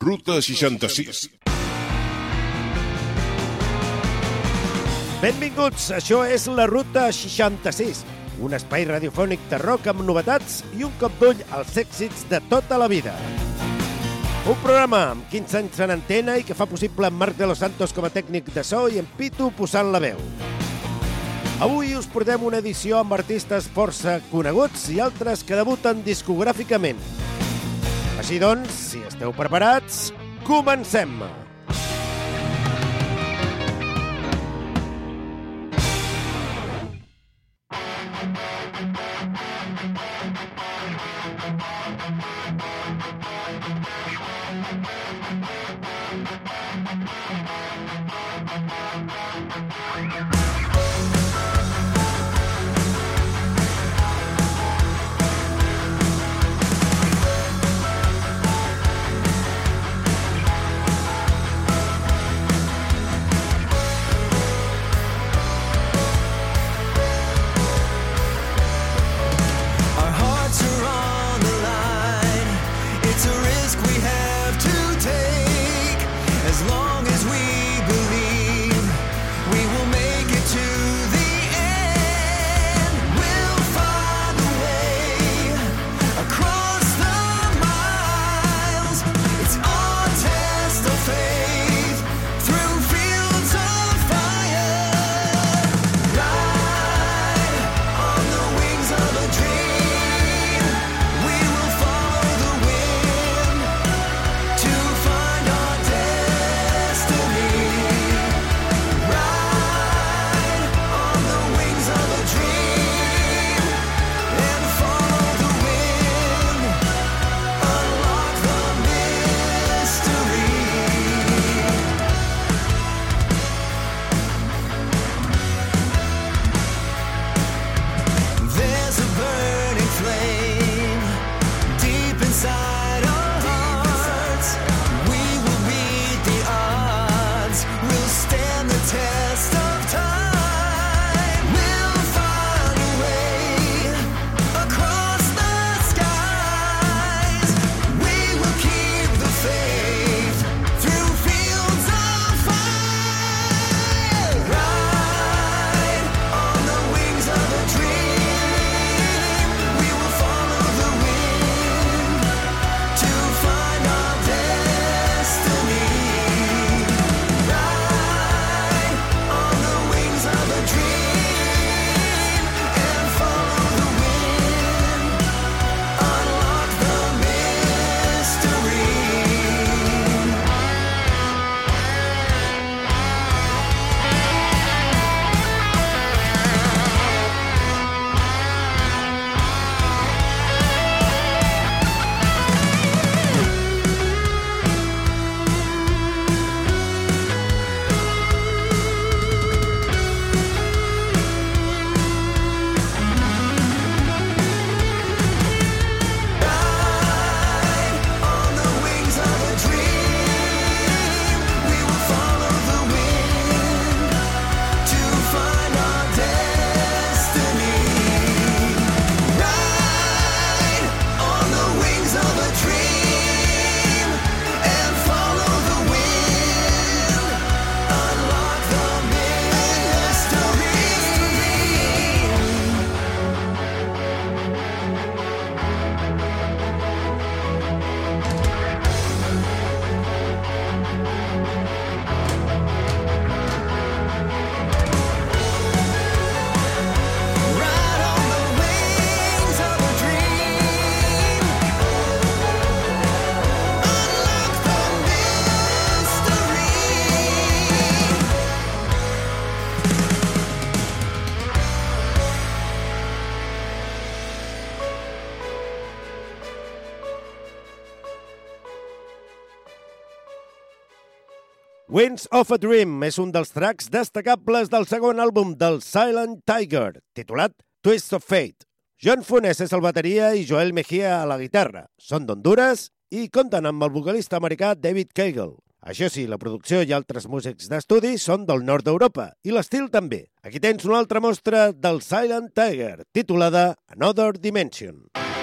Ruta 66. Benvinguts, això és la Ruta 66, un espai radiofònic de rock amb novetats i un cop d'ull als èxits de tota la vida. Un programa amb 15 anys en antena i que fa possible Marc de los Santos com a tècnic de so i en Pitu posant la veu. Avui us portem una edició amb artistes força coneguts i altres que debuten discogràficament. Així doncs, si esteu preparats, comencem! Our Winds of a Dream és un dels tracks destacables del segon àlbum del Silent Tiger, titulat Twist of Fate. John Funes és el bateria i Joel Mejía a la guitarra. Són d'Honduras i compten amb el vocalista americà David Cagle. Això sí, la producció i altres músics d'estudi són del nord d'Europa, i l'estil també. Aquí tens una altra mostra del Silent Tiger, titulada Another Dimension. Ride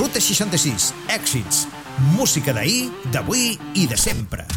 Ruta 66, èxits. Música d'ahir, d'avui i de sempre.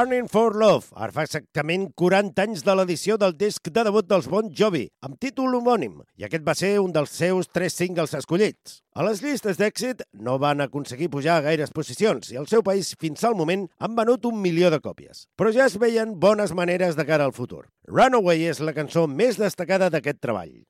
Burning for Love. Ara fa exactament 40 anys de l'edició del disc de debut dels Bon Jovi, amb títol homònim, i aquest va ser un dels seus tres singles escollits. A les llistes d'èxit no van aconseguir pujar a gaires posicions i el seu país fins al moment han venut un milió de còpies. Però ja es veien bones maneres de cara al futur. Runaway és la cançó més destacada d'aquest treball.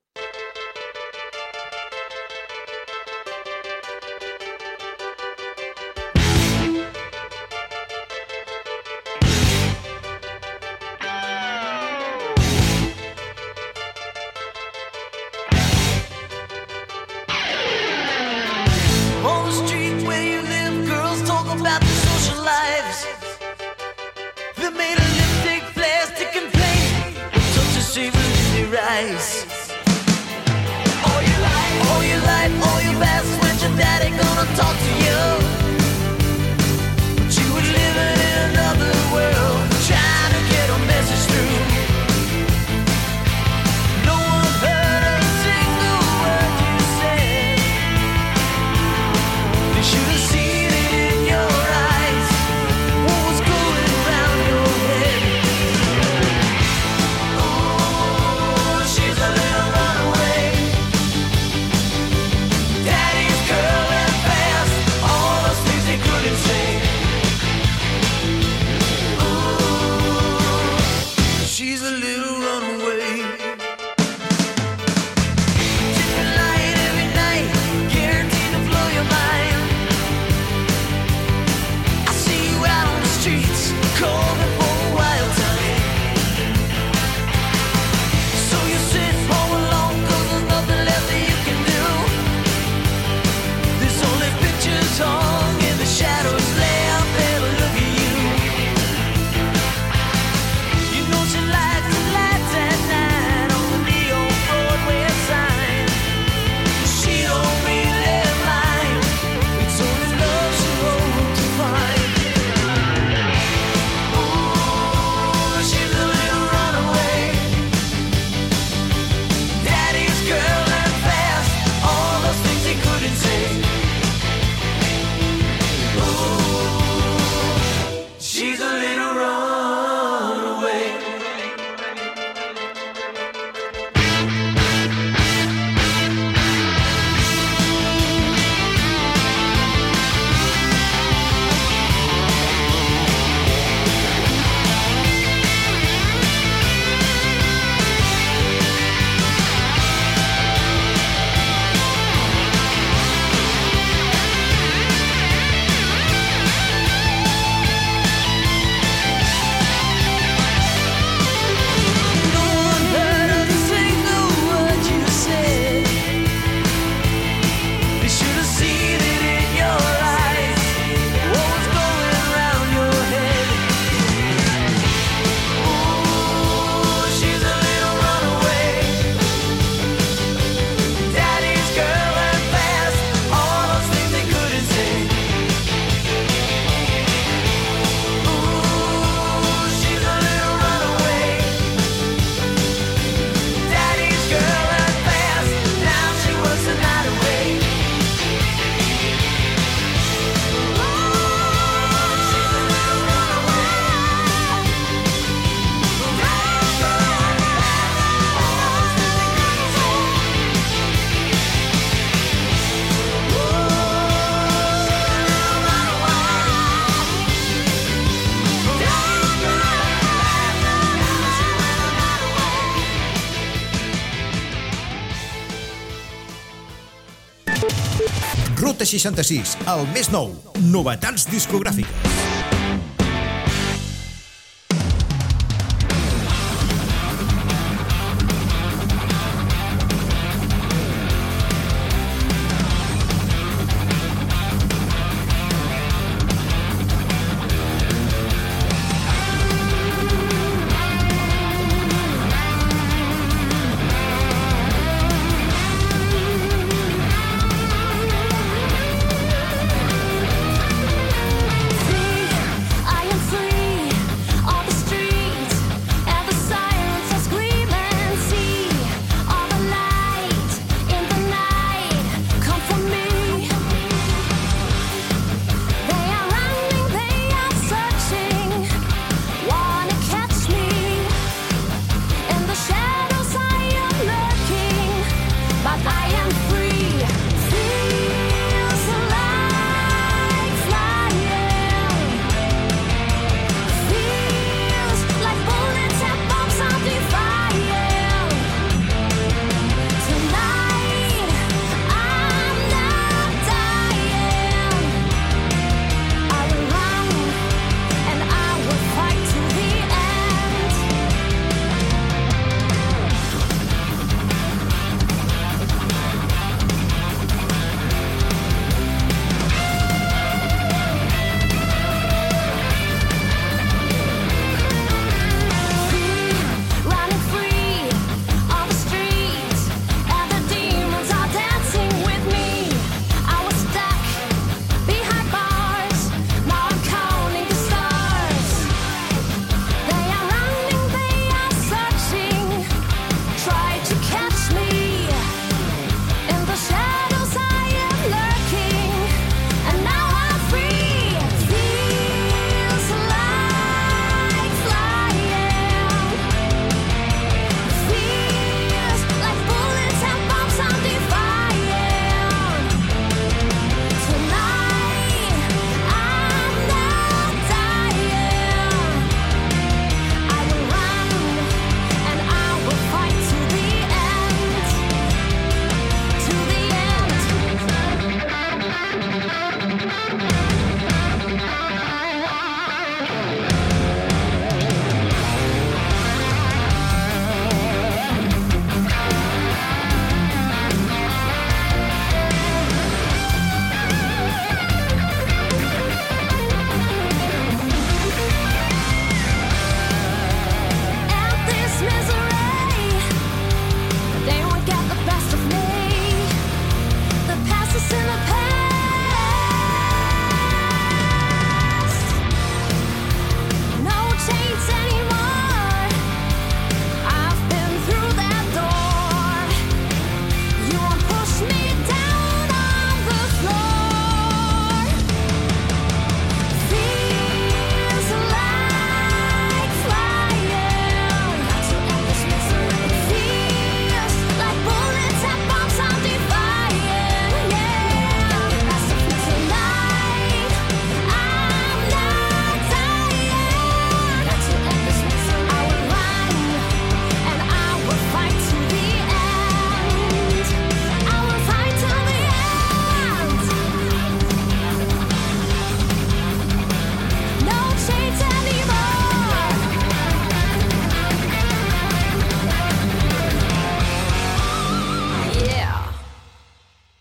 66, el més nou. Novetats discogràfiques.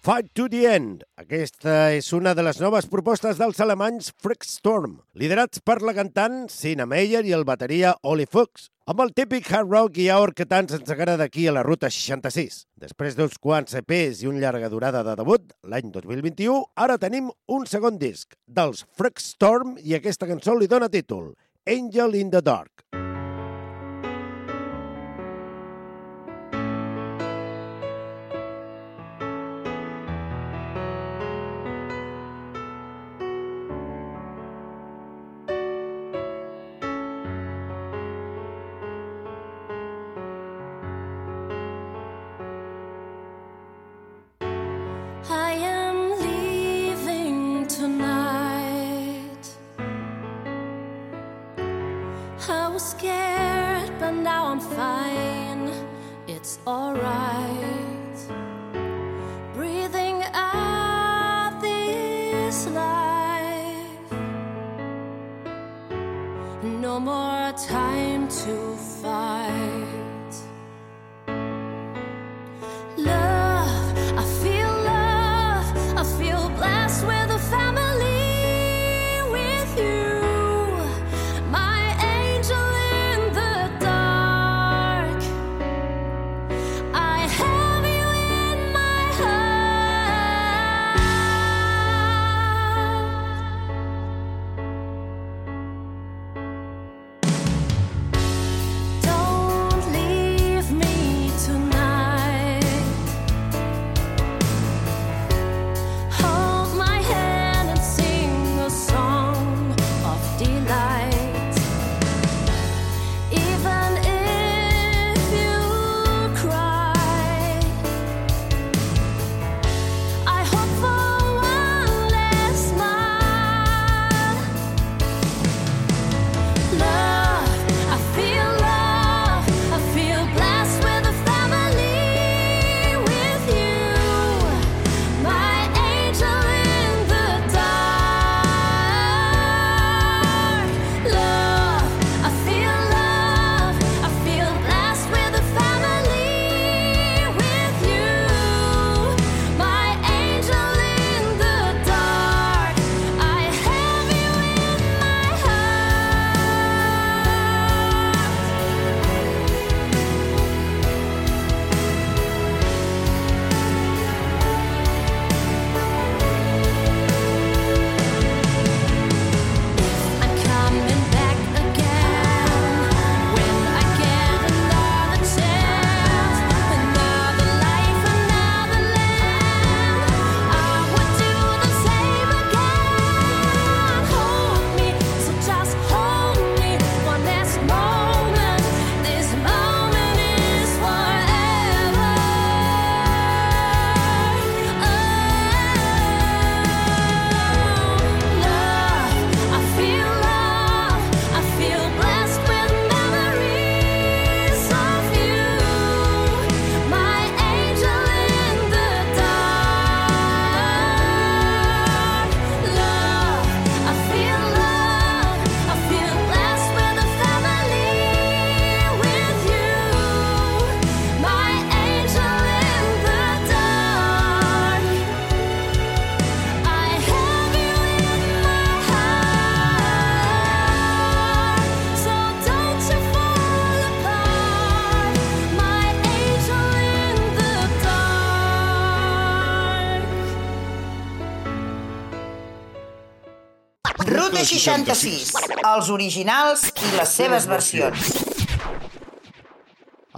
Fight to the End. Aquesta és una de les noves propostes dels alemanys Freakstorm, liderats per la cantant Sina Meyer i el bateria Oli Fuchs, amb el típic hard rock i aor que tant ens agrada aquí a la Ruta 66. Després d'uns quants EPs i un llarga durada de debut, l'any 2021, ara tenim un segon disc dels Freakstorm i aquesta cançó li dona títol, Angel in the Dark. 66, els originals i les seves versions.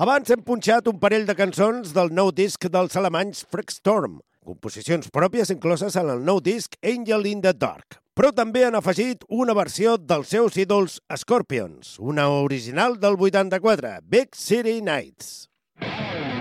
Abans hem punxat un parell de cançons del nou disc dels alemanys Freakstorm, composicions pròpies incloses en el nou disc Angel in the Dark. Però també han afegit una versió dels seus ídols Scorpions, una original del 84, Big City Nights. When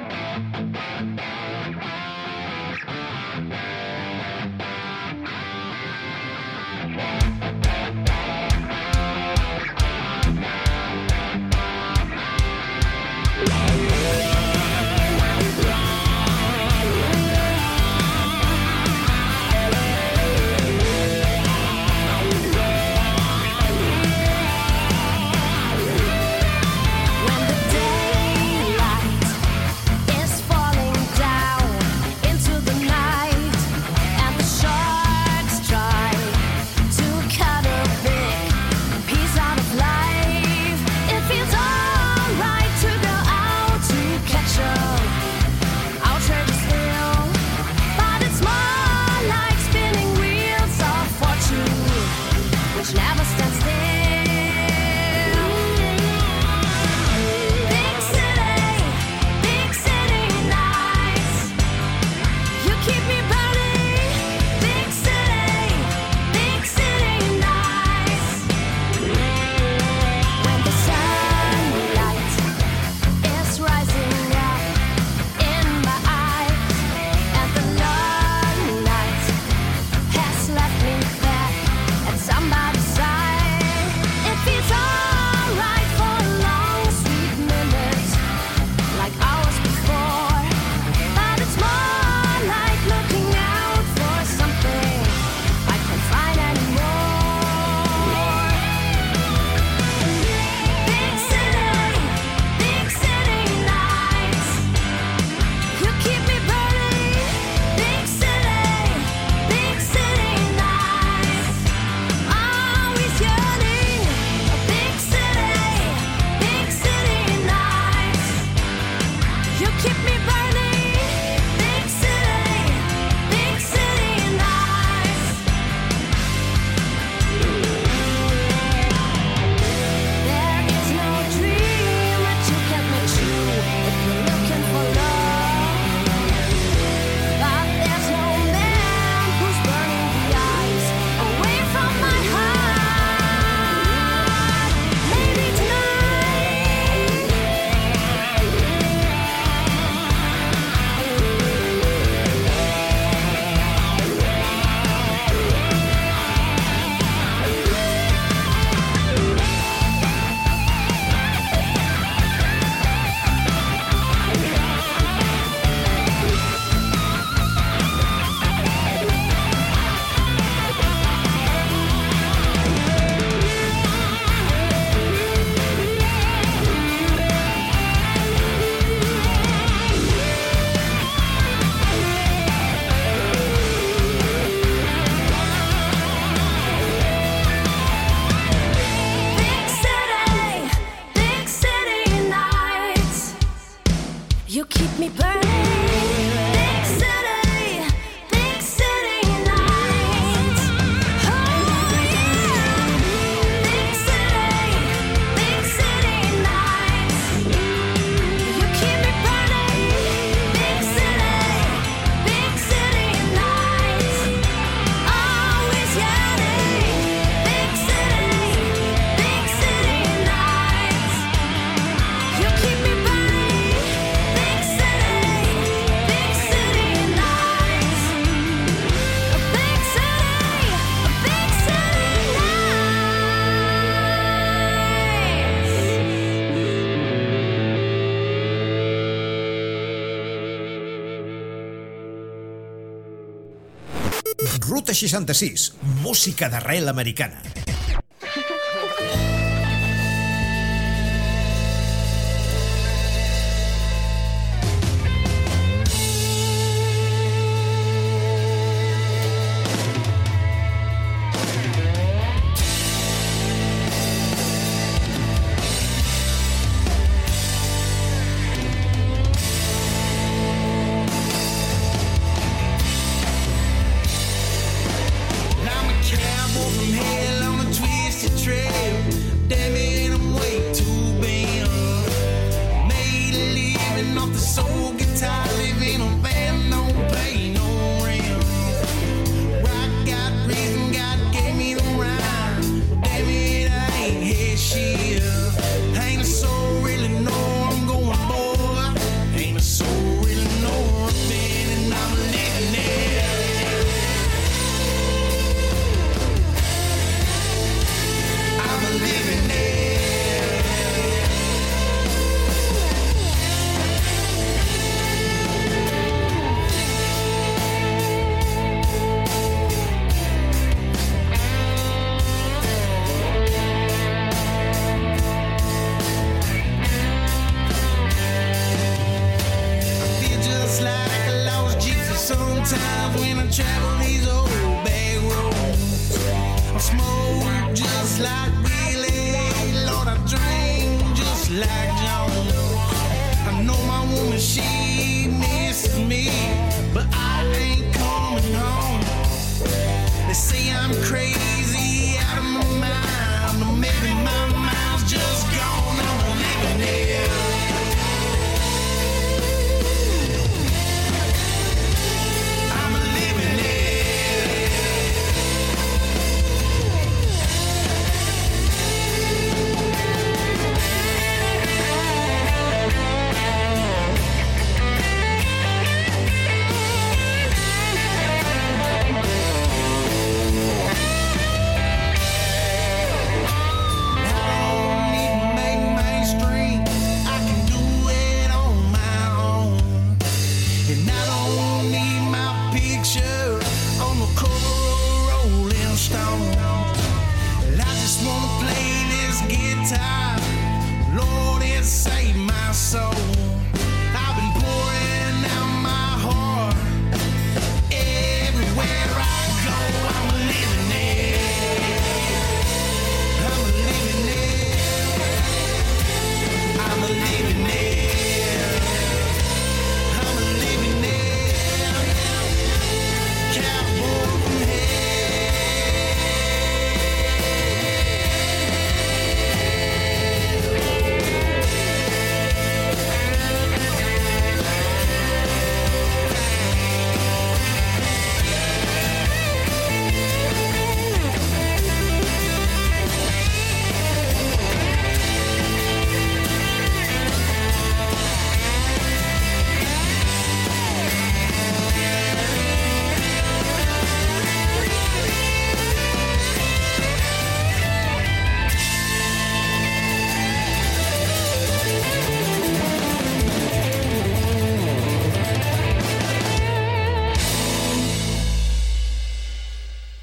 66, música d'arrel americana.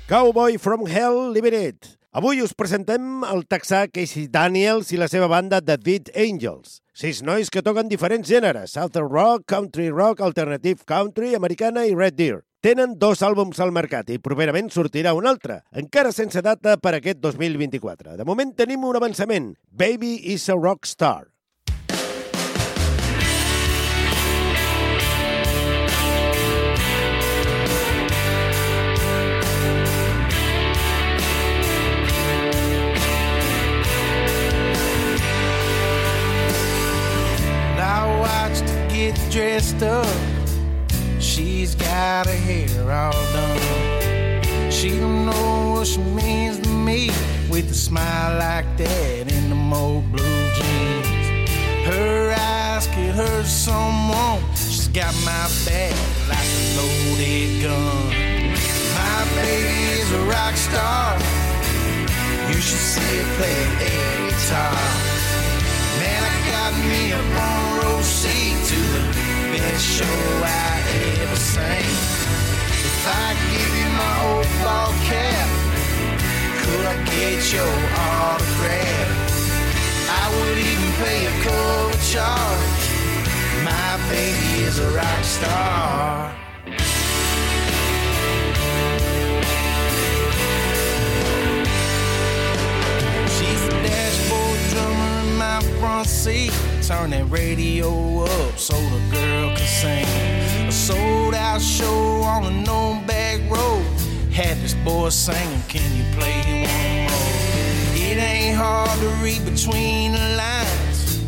Cowboy from Hell Liberate. Avui us presentem el texà Casey Daniels i la seva banda The Dead Angels. Sis nois que toquen diferents gèneres, Southern Rock, Country Rock, Alternative Country, Americana i Red Deer. Tenen dos àlbums al mercat i properament sortirà un altre, encara sense data per aquest 2024. De moment tenim un avançament, Baby is a Rock get dressed up. She's got her hair all done. She don't know what she means to me with a smile like that and the old blue jeans. Her eyes could hurt someone. She's got my back like a loaded gun. My baby is a rock star. You should see her play a guitar. Man, I got me a front seat to the best show I ever seen. If I give you my old ball cap. Could I get your autograph? I would even pay a cover charge. My baby is a rock star. She's the dashboard drummer my front seat. Turn that radio up so the girl can sing. A sold out show on a known back road. Had this boy singing, Can you play one more? It ain't hard to read between the lines.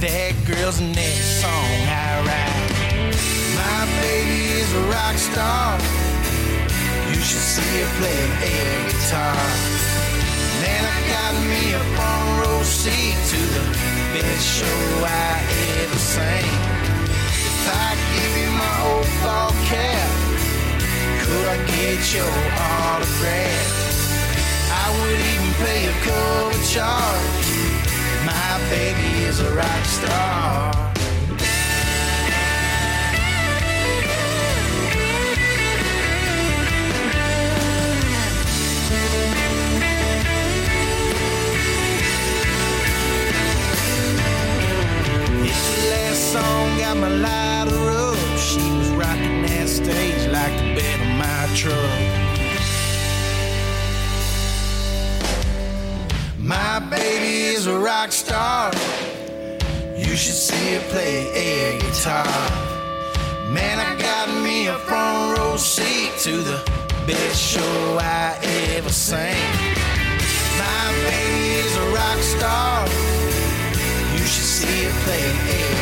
That girl's that song I write. My baby is a rock star. You should see her play air guitar. Got me a front row seat to the best show I ever seen. If I give you my old ball cap, could I get your autograph? I would even pay a cover charge. My baby is a rock star. Song, got my lighter up. She was rocking that stage like the bed of my truck. My baby is a rock star. You should see her play air guitar. Man, I got me a front row seat to the best show I ever seen. My baby is a rock star. You should see her play air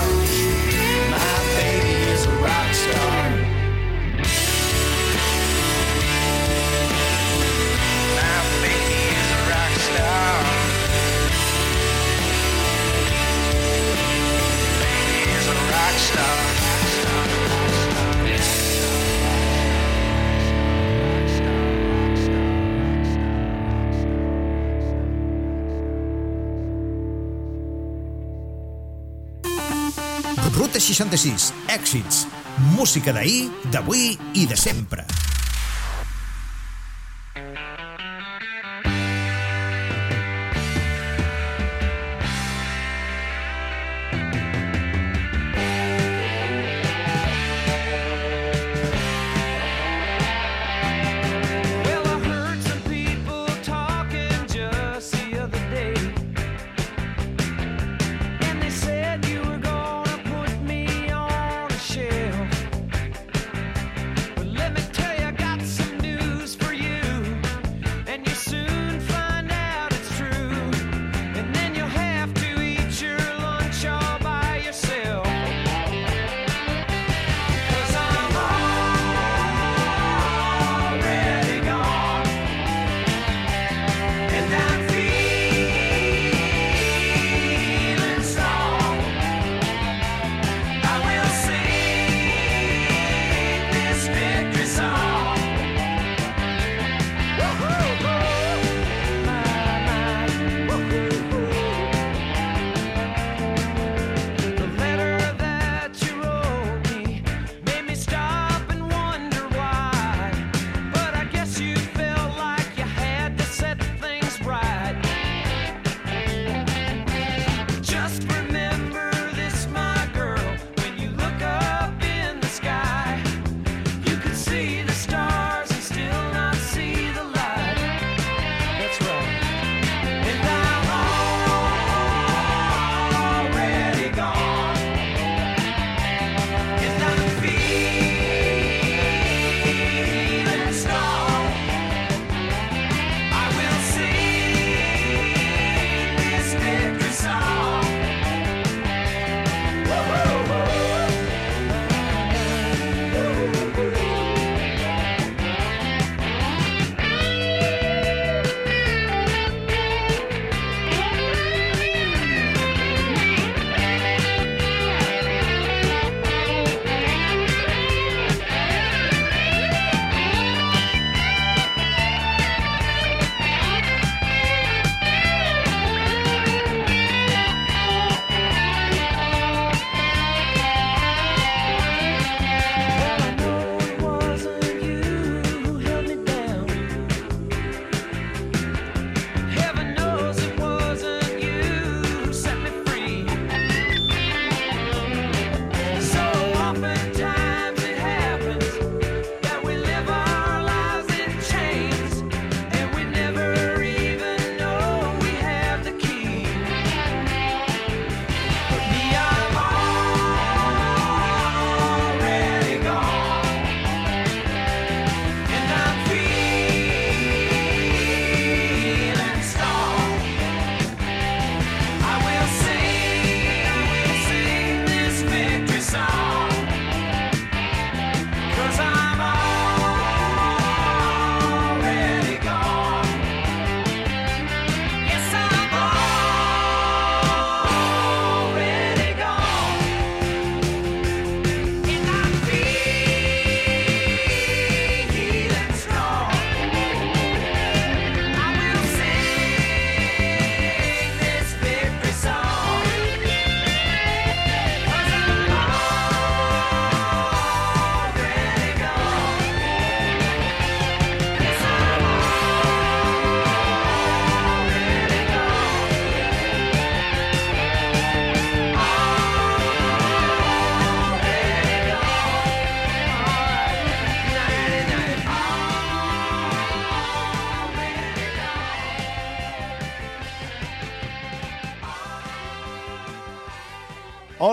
66, èxits. Música d'ahir, d'avui i de sempre.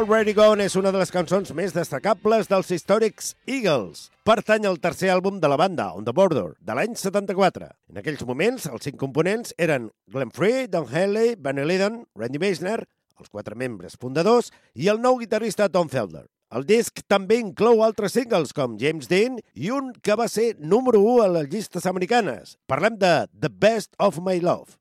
Already Gone és una de les cançons més destacables dels històrics Eagles. Pertany al tercer àlbum de la banda, On the Border, de l'any 74. En aquells moments, els cinc components eren Glenn Frey, Don Haley, Van Lydon, Randy Meisner, els quatre membres fundadors, i el nou guitarrista Tom Felder. El disc també inclou altres singles com James Dean i un que va ser número 1 a les llistes americanes. Parlem de The Best of My Love.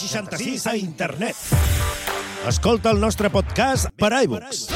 66 a internet. Escolta el nostre podcast per iVoox.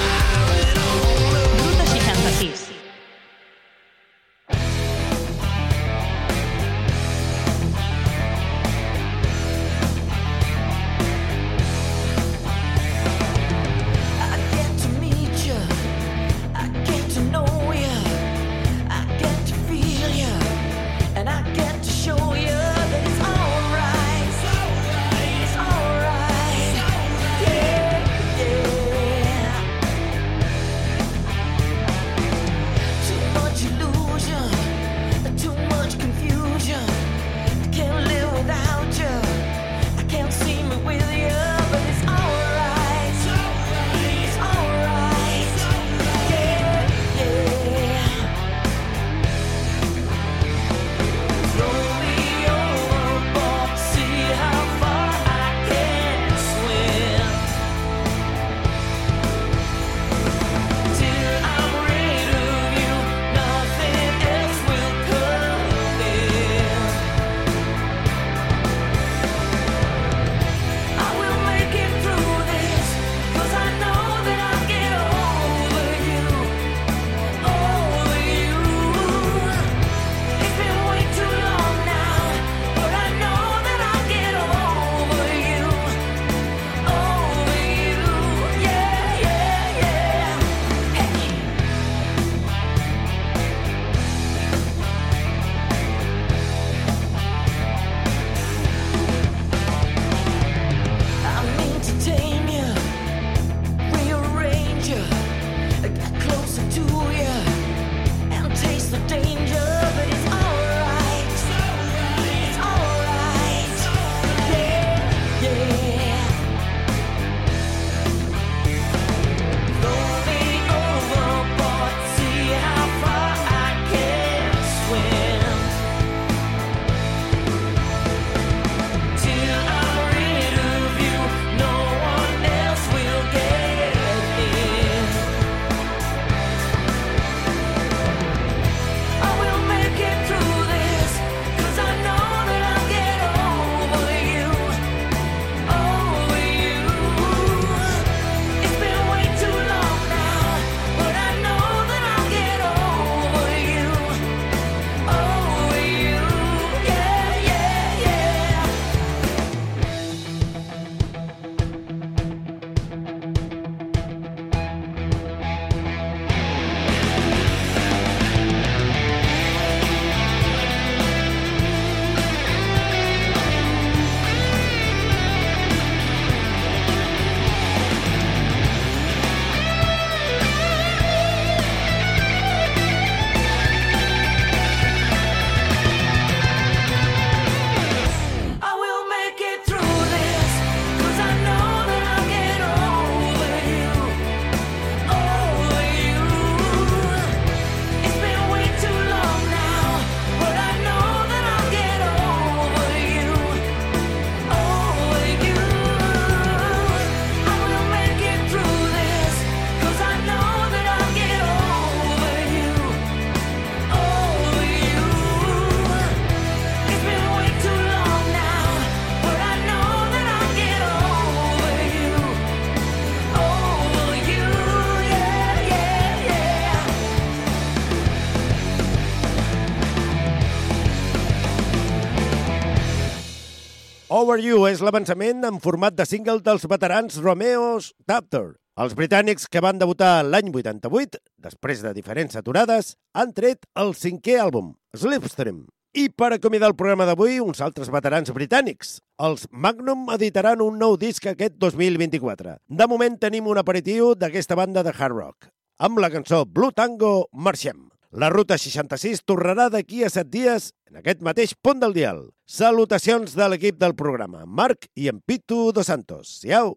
How Are You és l'avançament en format de single dels veterans Romeo's Tapter. Els britànics que van debutar l'any 88, després de diferents aturades, han tret el cinquè àlbum, Slipstream. I per acomiadar el programa d'avui, uns altres veterans britànics. Els Magnum editaran un nou disc aquest 2024. De moment tenim un aperitiu d'aquesta banda de hard rock. Amb la cançó Blue Tango, marxem. La Ruta 66 tornarà d'aquí a set dies en aquest mateix punt del dial. Salutacions de l'equip del programa, Marc i en Pitu Dos Santos. Siau!